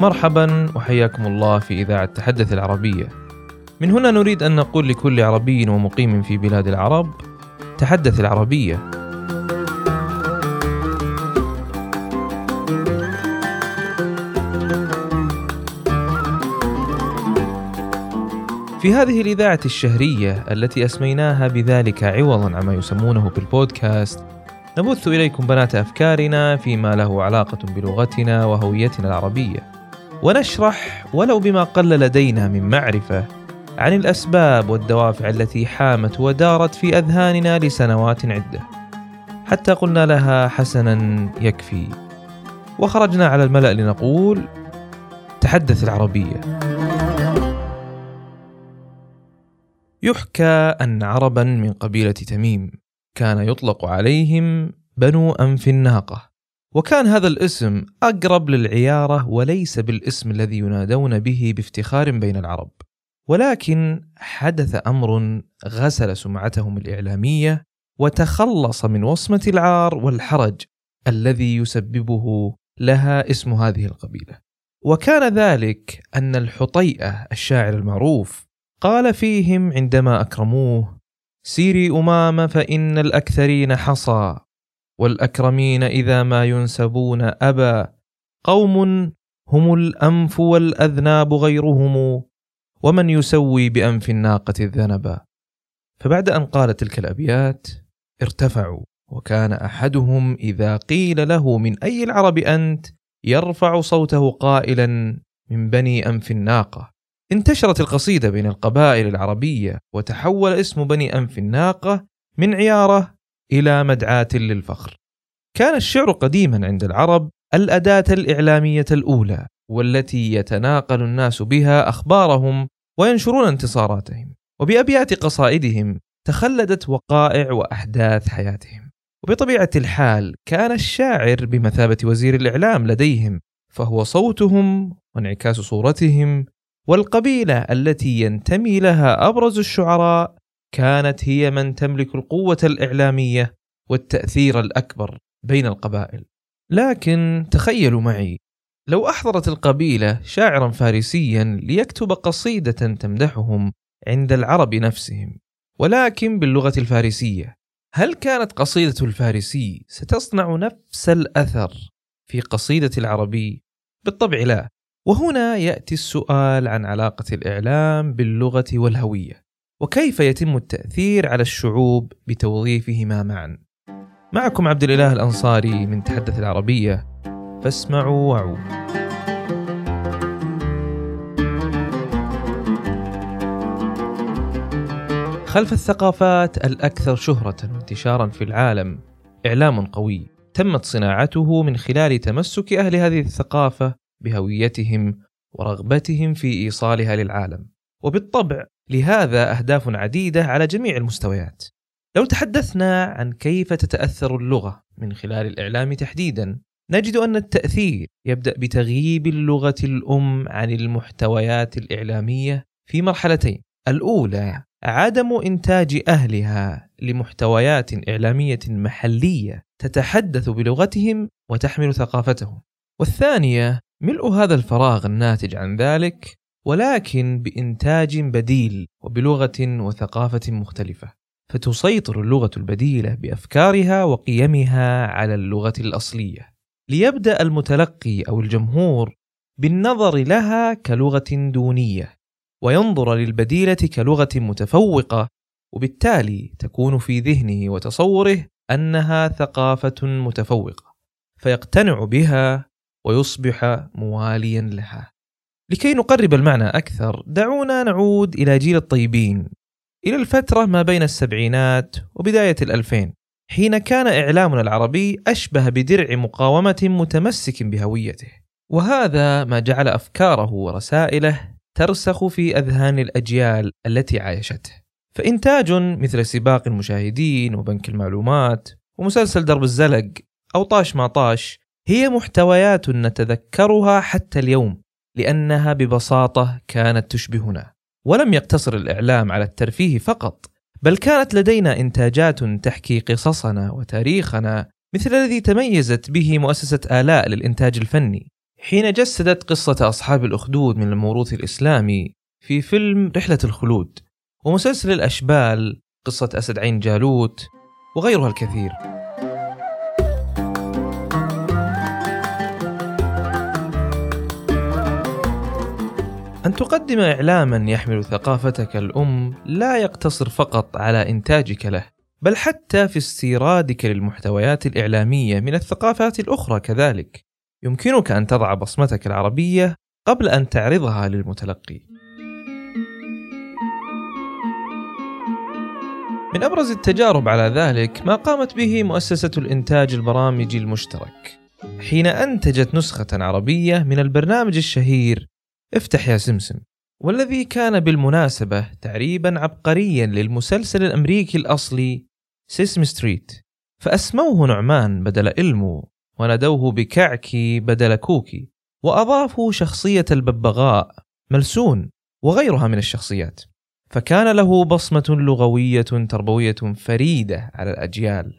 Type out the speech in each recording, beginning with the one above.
مرحبا وحياكم الله في إذاعة تحدث العربية. من هنا نريد أن نقول لكل عربي ومقيم في بلاد العرب: تحدث العربية. في هذه الإذاعة الشهرية التي أسميناها بذلك عوضا عما يسمونه بالبودكاست نبث إليكم بنات أفكارنا فيما له علاقة بلغتنا وهويتنا العربية ونشرح ولو بما قل لدينا من معرفة عن الأسباب والدوافع التي حامت ودارت في أذهاننا لسنوات عدة. حتى قلنا لها حسنا يكفي. وخرجنا على الملأ لنقول تحدث العربية. يحكى أن عربا من قبيلة تميم كان يطلق عليهم بنو أنف الناقة. وكان هذا الاسم أقرب للعيارة وليس بالاسم الذي ينادون به بافتخار بين العرب. ولكن حدث أمر غسل سمعتهم الإعلامية وتخلص من وصمة العار والحرج الذي يسببه لها اسم هذه القبيلة. وكان ذلك أن الحطيئة الشاعر المعروف قال فيهم عندما أكرموه سيري أمام فإن الأكثرين حصى والأكرمين إذا ما ينسبون أبا. قوم هم الأنف والأذناب غيرهم ومن يسوي بأنف الناقة الذنبا فبعد أن قال تلك الأبيات ارتفعوا وكان أحدهم إذا قيل له من أي العرب أنت يرفع صوته قائلا من بني أنف الناقة. انتشرت القصيدة بين القبائل العربية وتحول اسم بني أنف الناقة من عيارة إلى مدعاة للفخر. كان الشعر قديما عند العرب الأداة الإعلامية الأولى والتي يتناقل الناس بها أخبارهم وينشرون انتصاراتهم، وبأبيات قصائدهم تخلدت وقائع وأحداث حياتهم. وبطبيعة الحال كان الشاعر بمثابة وزير الإعلام لديهم، فهو صوتهم وانعكاس صورتهم والقبيلة التي ينتمي لها أبرز الشعراء كانت هي من تملك القوة الإعلامية والتأثير الأكبر بين القبائل. لكن تخيلوا معي لو أحضرت القبيلة شاعرا فارسيا ليكتب قصيدة تمدحهم عند العرب نفسهم، ولكن باللغة الفارسية، هل كانت قصيدة الفارسي ستصنع نفس الأثر في قصيدة العربي؟ بالطبع لا، وهنا يأتي السؤال عن علاقة الإعلام باللغة والهوية وكيف يتم التأثير على الشعوب بتوظيفهما معا؟ معكم عبد الإله الأنصاري من تحدث العربية. فاسمعوا وعوا خلف الثقافات الأكثر شهرة وانتشارا في العالم إعلام قوي تمت صناعته من خلال تمسك أهل هذه الثقافة بهويتهم ورغبتهم في إيصالها للعالم. وبالطبع لهذا أهداف عديدة على جميع المستويات. لو تحدثنا عن كيف تتأثر اللغة من خلال الإعلام تحديدا نجد أن التأثير يبدأ بتغييب اللغة الأم عن المحتويات الإعلامية في مرحلتين. الأولى عدم إنتاج أهلها لمحتويات إعلامية محلية تتحدث بلغتهم وتحمل ثقافتهم. والثانية ملء هذا الفراغ الناتج عن ذلك ولكن بإنتاج بديل وبلغة وثقافة مختلفة فتسيطر اللغة البديلة بأفكارها وقيمها على اللغة الأصلية ليبدأ المتلقي أو الجمهور بالنظر لها كلغة دونية وينظر للبديلة كلغة متفوقة وبالتالي تكون في ذهنه وتصوره أنها ثقافة متفوقة فيقتنع بها ويصبح مواليا لها. لكي نقرب المعنى أكثر دعونا نعود إلى جيل الطيبين إلى الفترة ما بين السبعينات وبداية الألفين حين كان إعلامنا العربي أشبه بدرع مقاومة متمسك بهويته. وهذا ما جعل أفكاره ورسائله ترسخ في أذهان الأجيال التي عايشته. فإنتاج مثل سباق المشاهدين وبنك المعلومات ومسلسل درب الزلق أو طاش ما طاش هي محتويات نتذكرها حتى اليوم. لأنها ببساطة كانت تشبهنا. ولم يقتصر الإعلام على الترفيه فقط بل كانت لدينا إنتاجات تحكي قصصنا وتاريخنا مثل الذي تميزت به مؤسسة آلاء للإنتاج الفني. حين جسدت قصة أصحاب الأخدود من الموروث الإسلامي في فيلم رحلة الخلود ومسلسل الأشبال قصة أسد عين جالوت وغيرها الكثير. أن تقدم إعلاما يحمل ثقافتك الأم لا يقتصر فقط على إنتاجك له بل حتى في استيرادك للمحتويات الإعلامية من الثقافات الأخرى كذلك. يمكنك أن تضع بصمتك العربية قبل أن تعرضها للمتلقي. من أبرز التجارب على ذلك ما قامت به مؤسسة الإنتاج البرامجي المشترك حين أنتجت نسخة عربية من البرنامج الشهير افتح يا سمسم. والذي كان بالمناسبة تعريبا عبقريا للمسلسل الأمريكي الأصلي سيسم ستريت فأسموه نعمان بدل إلمو ونادوه بكعكي بدل كوكي وأضافوا شخصية الببغاء ملسون وغيرها من الشخصيات فكان له بصمة لغوية تربوية فريدة على الأجيال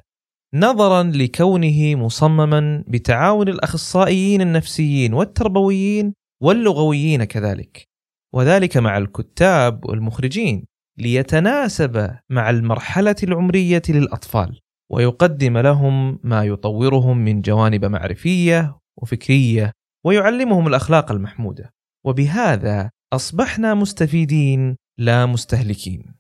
نظرا لكونه مصمما بتعاون الأخصائيين النفسيين والتربويين واللغويين كذلك. وذلك مع الكتاب والمخرجين ليتناسب مع المرحلة العمرية للأطفال ويقدم لهم ما يطورهم من جوانب معرفية وفكرية ويعلمهم الأخلاق المحمودة. وبهذا أصبحنا مستفيدين لا مستهلكين.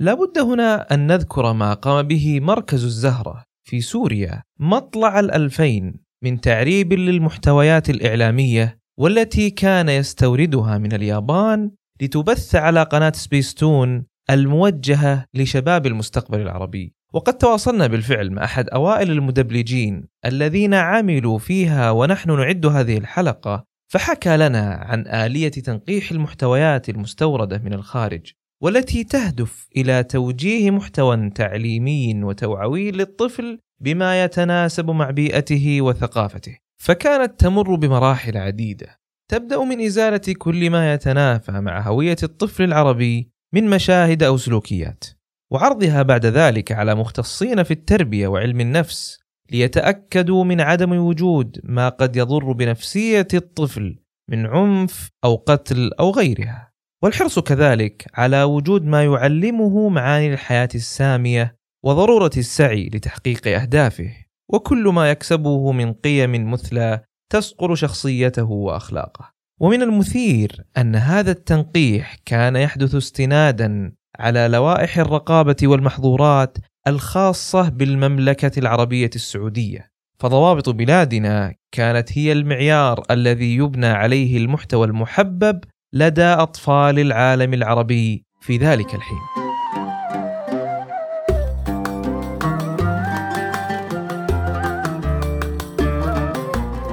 لابد هنا أن نذكر ما قام به مركز الزهرة في سوريا مطلع الألفين من تعريب للمحتويات الإعلامية والتي كان يستوردها من اليابان لتبث على قناة سبيستون الموجهة لشباب المستقبل العربي. وقد تواصلنا بالفعل مع أحد أوائل المدبلجين الذين عملوا فيها ونحن نعد هذه الحلقة فحكى لنا عن آلية تنقيح المحتويات المستوردة من الخارج والتي تهدف إلى توجيه محتوى تعليمي وتوعوي للطفل بما يتناسب مع بيئته وثقافته. فكانت تمر بمراحل عديدة. تبدأ من إزالة كل ما يتنافى مع هوية الطفل العربي من مشاهد أو سلوكيات وعرضها بعد ذلك على مختصين في التربية وعلم النفس ليتأكدوا من عدم وجود ما قد يضر بنفسية الطفل من عنف أو قتل أو غيرها. والحرص كذلك على وجود ما يعلمه معاني الحياة السامية وضرورة السعي لتحقيق أهدافه. وكل ما يكسبه من قيم مثلى تصقل شخصيته وأخلاقه. ومن المثير أن هذا التنقيح كان يحدث استنادا على لوائح الرقابة والمحظورات الخاصة بالمملكة العربية السعودية. فضوابط بلادنا كانت هي المعيار الذي يبنى عليه المحتوى المحبب لدى أطفال العالم العربي في ذلك الحين.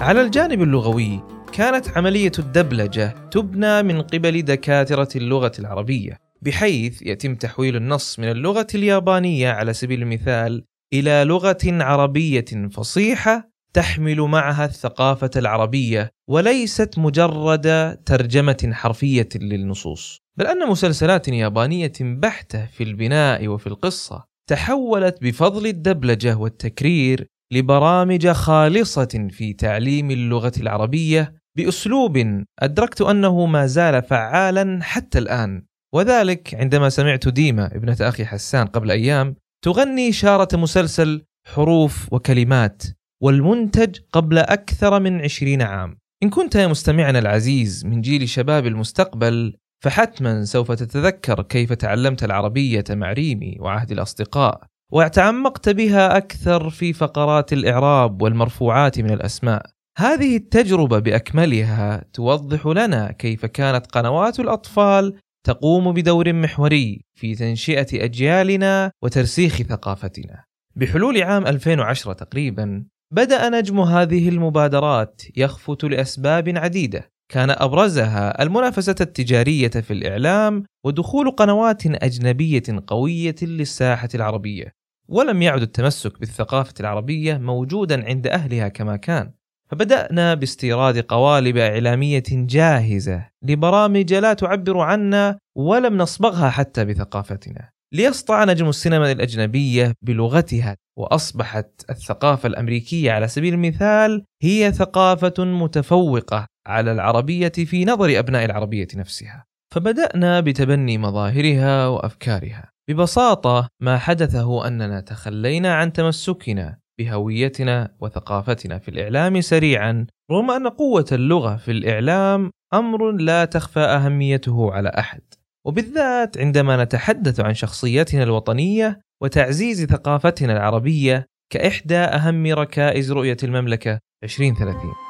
على الجانب اللغوي كانت عملية الدبلجة تبنى من قبل دكاترة اللغة العربية بحيث يتم تحويل النص من اللغة اليابانية على سبيل المثال إلى لغة عربية فصيحة تحمل معها الثقافة العربية وليست مجرد ترجمة حرفية للنصوص. بل أن مسلسلات يابانية بحتة في البناء وفي القصة تحولت بفضل الدبلجة والتكرير لبرامج خالصة في تعليم اللغة العربية بأسلوب أدركت أنه ما زال فعالا حتى الآن. وذلك عندما سمعت ديما ابنة أخي حسان قبل أيام تغني شارة مسلسل حروف وكلمات والمنتج قبل أكثر من عشرين عام. إن كنت يا مستمعنا العزيز من جيل شباب المستقبل فحتما سوف تتذكر كيف تعلمت العربية مع ريمي وعهد الأصدقاء. وتعمقت بها أكثر في فقرات الإعراب والمرفوعات من الأسماء. هذه التجربة بأكملها توضح لنا كيف كانت قنوات الأطفال تقوم بدور محوري في تنشئة أجيالنا وترسيخ ثقافتنا. بحلول عام 2010 تقريبا بدأ نجم هذه المبادرات يخفت لأسباب عديدة. كان أبرزها المنافسة التجارية في الإعلام ودخول قنوات أجنبية قوية للساحة العربية ولم يعد التمسك بالثقافة العربية موجودا عند أهلها كما كان. فبدأنا باستيراد قوالب إعلامية جاهزة لبرامج لا تعبر عنا ولم نصبغها حتى بثقافتنا. ليسطع نجم السينما الأجنبية بلغتها وأصبحت الثقافة الأمريكية على سبيل المثال هي ثقافة متفوقة على العربية في نظر أبناء العربية نفسها. فبدأنا بتبني مظاهرها وأفكارها ببساطة ما حدث هو أننا تخلينا عن تمسكنا بهويتنا وثقافتنا في الإعلام سريعا رغم أن قوة اللغة في الإعلام أمر لا تخفى أهميته على أحد. وبالذات عندما نتحدث عن شخصيتنا الوطنية وتعزيز ثقافتنا العربية كإحدى أهم ركائز رؤية المملكة 2030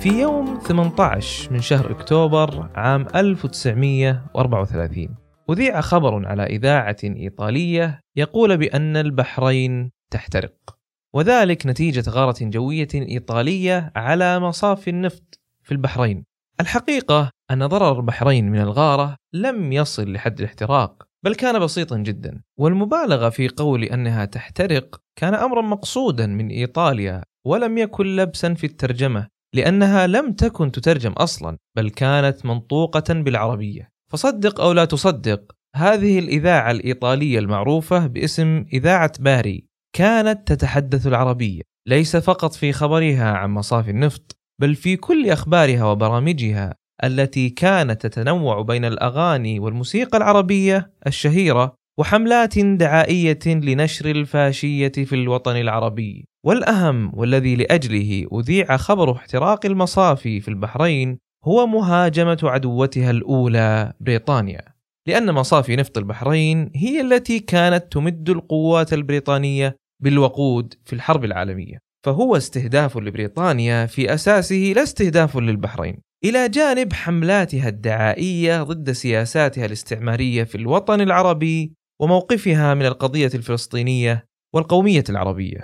في يوم 18 من شهر أكتوبر عام 1934 أذيع خبر على إذاعة إيطالية يقول بأن البحرين تحترق وذلك نتيجة غارة جوية إيطالية على مصاف النفط في البحرين. الحقيقة أن ضرر البحرين من الغارة لم يصل لحد الاحتراق بل كان بسيطا جدا والمبالغة في قول أنها تحترق كان أمرا مقصودا من إيطاليا ولم يكن لبسا في الترجمة لأنها لم تكن تترجم أصلا بل كانت منطوقة بالعربية. فصدق أو لا تصدق هذه الإذاعة الإيطالية المعروفة باسم إذاعة باري كانت تتحدث العربية. ليس فقط في خبرها عن مصافي النفط بل في كل أخبارها وبرامجها التي كانت تتنوع بين الأغاني والموسيقى العربية الشهيرة وحملات دعائية لنشر الفاشية في الوطن العربي. والأهم والذي لأجله أذيع خبر احتراق المصافي في البحرين هو مهاجمة عدوتها الأولى بريطانيا لأن مصافي نفط البحرين هي التي كانت تمد القوات البريطانية بالوقود في الحرب العالمية. فهو استهداف لبريطانيا في أساسه لا استهداف للبحرين. إلى جانب حملاتها الدعائية ضد سياساتها الاستعمارية في الوطن العربي وموقفها من القضية الفلسطينية والقومية العربية.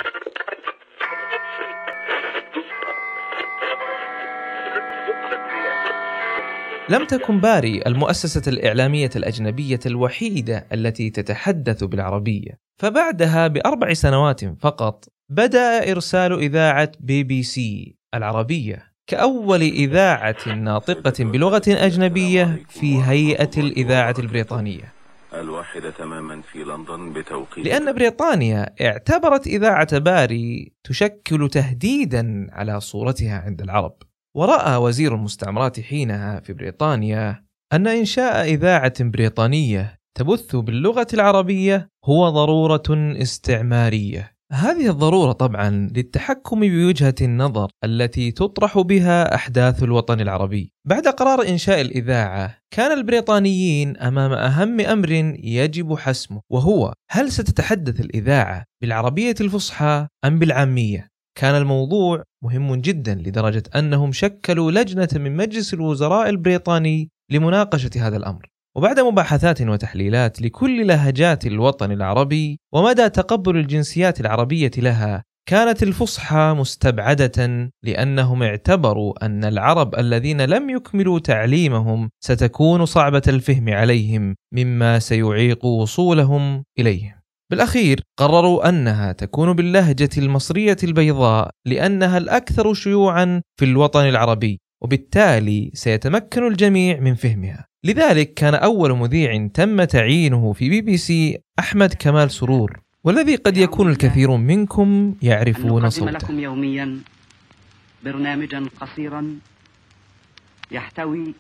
لم تكن باري المؤسسة الإعلامية الأجنبية الوحيدة التي تتحدث بالعربية، فبعدها بأربع سنوات فقط بدأ إرسال إذاعة بي بي سي العربية كأول إذاعة ناطقة بلغة أجنبية في هيئة الإذاعة البريطانية. الواحدة تماما في لندن بتوقيت. لأن بريطانيا اعتبرت إذاعة باري تشكل تهديدا على صورتها عند العرب. ورأى وزير المستعمرات حينها في بريطانيا أن إنشاء إذاعة بريطانية تبث باللغة العربية هو ضرورة استعمارية. هذه الضرورة طبعا للتحكم بوجهة النظر التي تطرح بها أحداث الوطن العربي. بعد قرار إنشاء الإذاعة، كان البريطانيين أمام أهم أمر يجب حسمه، وهو هل ستتحدث الإذاعة بالعربية الفصحى أم بالعامية؟ كان الموضوع مهم جدا لدرجة أنهم شكلوا لجنة من مجلس الوزراء البريطاني لمناقشة هذا الأمر. وبعد مباحثات وتحليلات لكل لهجات الوطن العربي ومدى تقبل الجنسيات العربية لها كانت الفصحى مستبعدة لأنهم اعتبروا أن العرب الذين لم يكملوا تعليمهم ستكون صعبة الفهم عليهم مما سيعيق وصولهم إليهم. بالأخير قرروا أنها تكون باللهجة المصرية البيضاء لأنها الأكثر شيوعا في الوطن العربي وبالتالي سيتمكن الجميع من فهمها. لذلك كان أول مذيع تم تعيينه في بي بي سي أحمد كمال سرور والذي قد يكون الكثير منكم يعرفون صوته. لكم يوميا برنامجا قصيرا يحتوي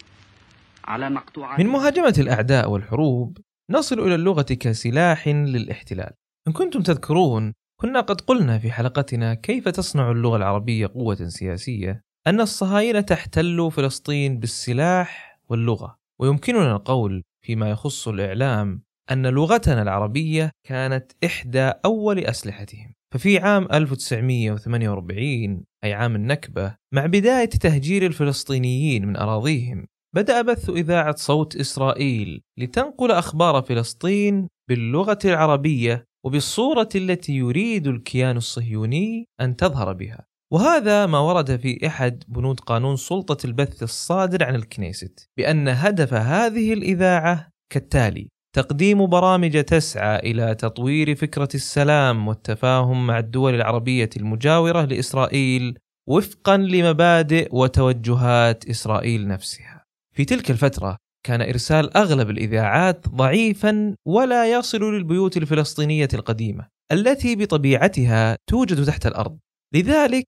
على مقطوعات من مهاجمة الأعداء والحروب نصل إلى اللغة كسلاح للاحتلال. إن كنتم تذكرون كنا قد قلنا في حلقتنا كيف تصنع اللغة العربية قوة سياسية أن الصهاينة تحتل فلسطين بالسلاح واللغة. ويمكننا القول فيما يخص الإعلام أن لغتنا العربية كانت إحدى أول أسلحتهم. ففي عام 1948 أي عام النكبة مع بداية تهجير الفلسطينيين من أراضيهم بدأ بث إذاعة صوت إسرائيل لتنقل أخبار فلسطين باللغة العربية وبالصورة التي يريد الكيان الصهيوني أن تظهر بها. وهذا ما ورد في إحد بنود قانون سلطة البث الصادر عن الكنيست بأن هدف هذه الإذاعة كالتالي: تقديم برامج تسعى إلى تطوير فكرة السلام والتفاهم مع الدول العربية المجاورة لإسرائيل وفقا لمبادئ وتوجهات إسرائيل نفسها في تلك الفترة كان إرسال أغلب الإذاعات ضعيفا ولا يصل للبيوت الفلسطينية القديمة التي بطبيعتها توجد تحت الأرض. لذلك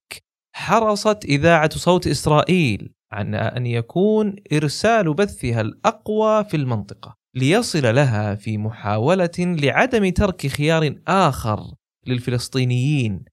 حرصت إذاعة صوت إسرائيل عن أن يكون إرسال بثها الأقوى في المنطقة ليصل لها في محاولة لعدم ترك خيار آخر للفلسطينيين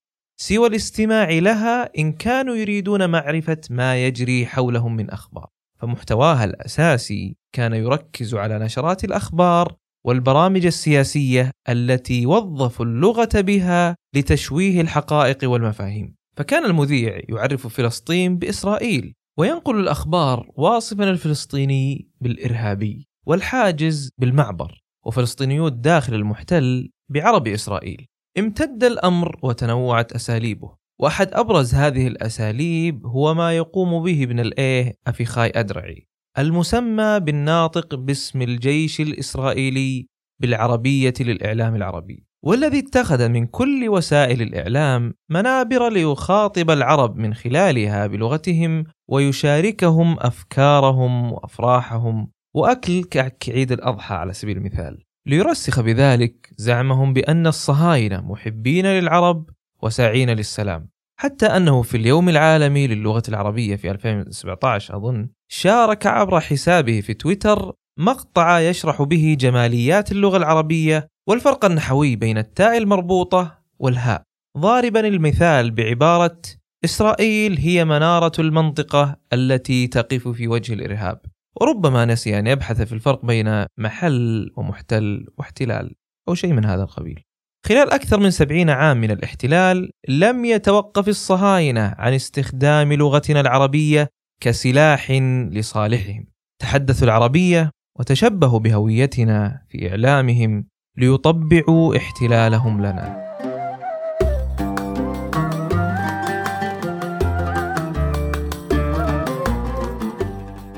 سوى الاستماع لها إن كانوا يريدون معرفة ما يجري حولهم من أخبار. فمحتواها الأساسي كان يركز على نشرات الأخبار والبرامج السياسية التي وظفوا اللغة بها لتشويه الحقائق والمفاهيم. فكان المذيع يعرف فلسطين بإسرائيل وينقل الأخبار واصفا الفلسطيني بالإرهابي والحاجز بالمعبر وفلسطينيو الداخل المحتل بعرب إسرائيل. امتد الأمر وتنوعت أساليبه. وأحد أبرز هذه الأساليب هو ما يقوم به ابن الإيه أفيخاي أدرعي المسمى بالناطق باسم الجيش الإسرائيلي بالعربية للإعلام العربي والذي اتخذ من كل وسائل الإعلام منابر ليخاطب العرب من خلالها بلغتهم ويشاركهم أفكارهم وأفراحهم وأكل كعيد الأضحى على سبيل المثال. ليرسخ بذلك زعمهم بأن الصهاينة محبين للعرب وساعين للسلام. حتى أنه في اليوم العالمي للغة العربية في 2017 أظن شارك عبر حسابه في تويتر مقطع يشرح به جماليات اللغة العربية والفرق النحوي بين التاء المربوطة والهاء. ضاربا المثال بعبارة إسرائيل هي منارة المنطقة التي تقف في وجه الإرهاب. وربما نسي أن يبحث في الفرق بين محل ومحتل واحتلال أو شيء من هذا القبيل. خلال أكثر من سبعين عام من الاحتلال لم يتوقف الصهاينة عن استخدام لغتنا العربية كسلاح لصالحهم. تحدثوا العربية وتشبهوا بهويتنا في إعلامهم ليطبعوا احتلالهم لنا.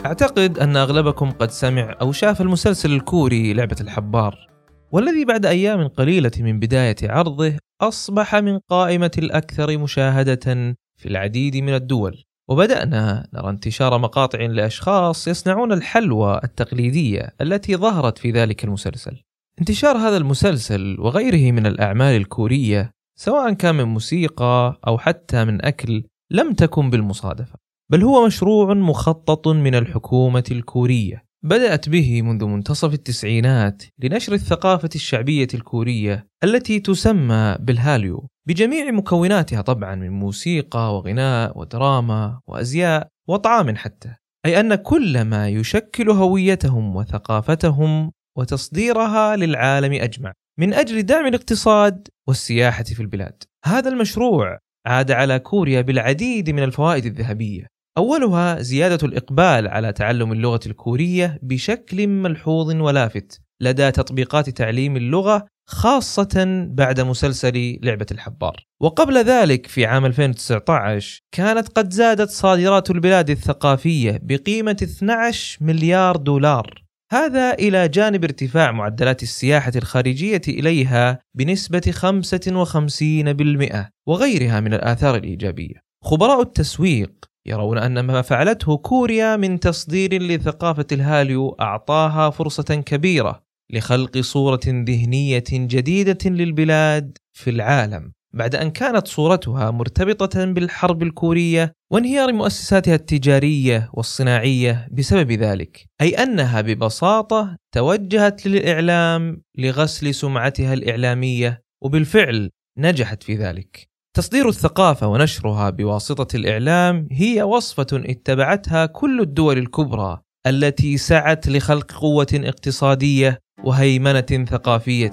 أعتقد أن أغلبكم قد سمع أو شاف المسلسل الكوري لعبة الحبار. والذي بعد أيام قليلة من بداية عرضه أصبح من قائمة الأكثر مشاهدة في العديد من الدول. وبدأنا نرى انتشار مقاطع لأشخاص يصنعون الحلوى التقليدية التي ظهرت في ذلك المسلسل. انتشار هذا المسلسل وغيره من الأعمال الكورية سواء كان من موسيقى أو حتى من أكل لم تكن بالمصادفة بل هو مشروع مخطط من الحكومة الكورية. بدأت به منذ منتصف التسعينات لنشر الثقافة الشعبية الكورية التي تسمى بالهاليو. بجميع مكوناتها طبعا من موسيقى وغناء ودراما وأزياء وطعام حتى. أي أن كل ما يشكل هويتهم وثقافتهم وتصديرها للعالم أجمع. من أجل دعم الاقتصاد والسياحة في البلاد. هذا المشروع عاد على كوريا بالعديد من الفوائد الذهبية. أولها زيادة الإقبال على تعلم اللغة الكورية بشكل ملحوظ ولافت لدى تطبيقات تعليم اللغة خاصة بعد مسلسل لعبة الحبار. وقبل ذلك في عام 2019 كانت قد زادت صادرات البلاد الثقافية بقيمة 12 مليار دولار. هذا إلى جانب ارتفاع معدلات السياحة الخارجية إليها بنسبة 55% وغيرها من الآثار الإيجابية. خبراء التسويق يرون أن ما فعلته كوريا من تصدير لثقافة الهاليو أعطاها فرصة كبيرة لخلق صورة ذهنية جديدة للبلاد في العالم بعد أن كانت صورتها مرتبطة بالحرب الكورية وانهيار مؤسساتها التجارية والصناعية بسبب ذلك أي أنها ببساطة توجهت للإعلام لغسل سمعتها الإعلامية وبالفعل نجحت في ذلك. تصدير الثقافة ونشرها بواسطة الإعلام هي وصفة اتبعتها كل الدول الكبرى التي سعت لخلق قوة اقتصادية وهيمنة ثقافية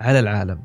على العالم.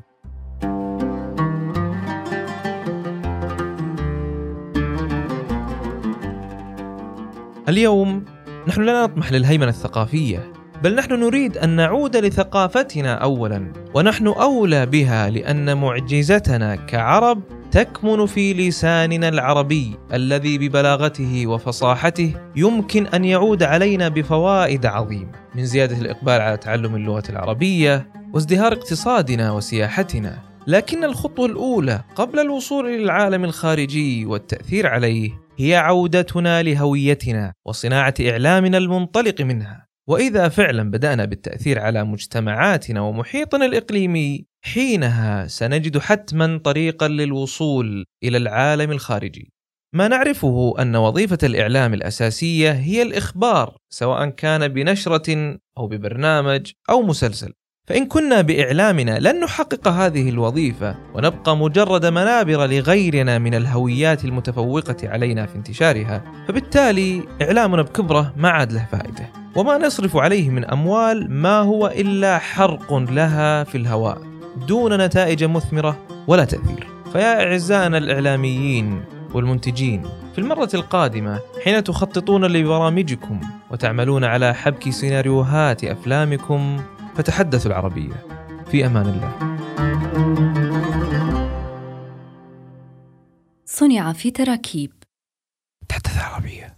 اليوم نحن لا نطمح للهيمنة الثقافية، بل نحن نريد أن نعود لثقافتنا أولا، ونحن أولى بها لأن معجزتنا كعرب تكمن في لساننا العربي الذي ببلاغته وفصاحته يمكن أن يعود علينا بفوائد عظيمه من زيادة الإقبال على تعلم اللغة العربية وازدهار اقتصادنا وسياحتنا لكن الخطوة الأولى قبل الوصول إلى العالم الخارجي والتأثير عليه هي عودتنا لهويتنا وصناعة إعلامنا المنطلق منها. وإذا فعلا بدأنا بالتأثير على مجتمعاتنا ومحيطنا الإقليمي، حينها سنجد حتما طريقا للوصول إلى العالم الخارجي. ما نعرفه أن وظيفة الإعلام الأساسية هي الإخبار سواء كان بنشرة أو ببرنامج أو مسلسل. فإن كنا بإعلامنا لن نحقق هذه الوظيفة ونبقى مجرد منابر لغيرنا من الهويات المتفوقة علينا في انتشارها، فبالتالي إعلامنا بكبره ما عاد له فائدة، وما نصرف عليه من أموال ما هو إلا حرق لها في الهواء دون نتائج مثمرة ولا تأثير. فيا أعزائنا الإعلاميين والمنتجين في المرة القادمة حين تخططون لبرامجكم وتعملون على حبك سيناريوهات أفلامكم فتحدثوا العربية. في أمان الله. صنع في تراكيب. تحدث العربية.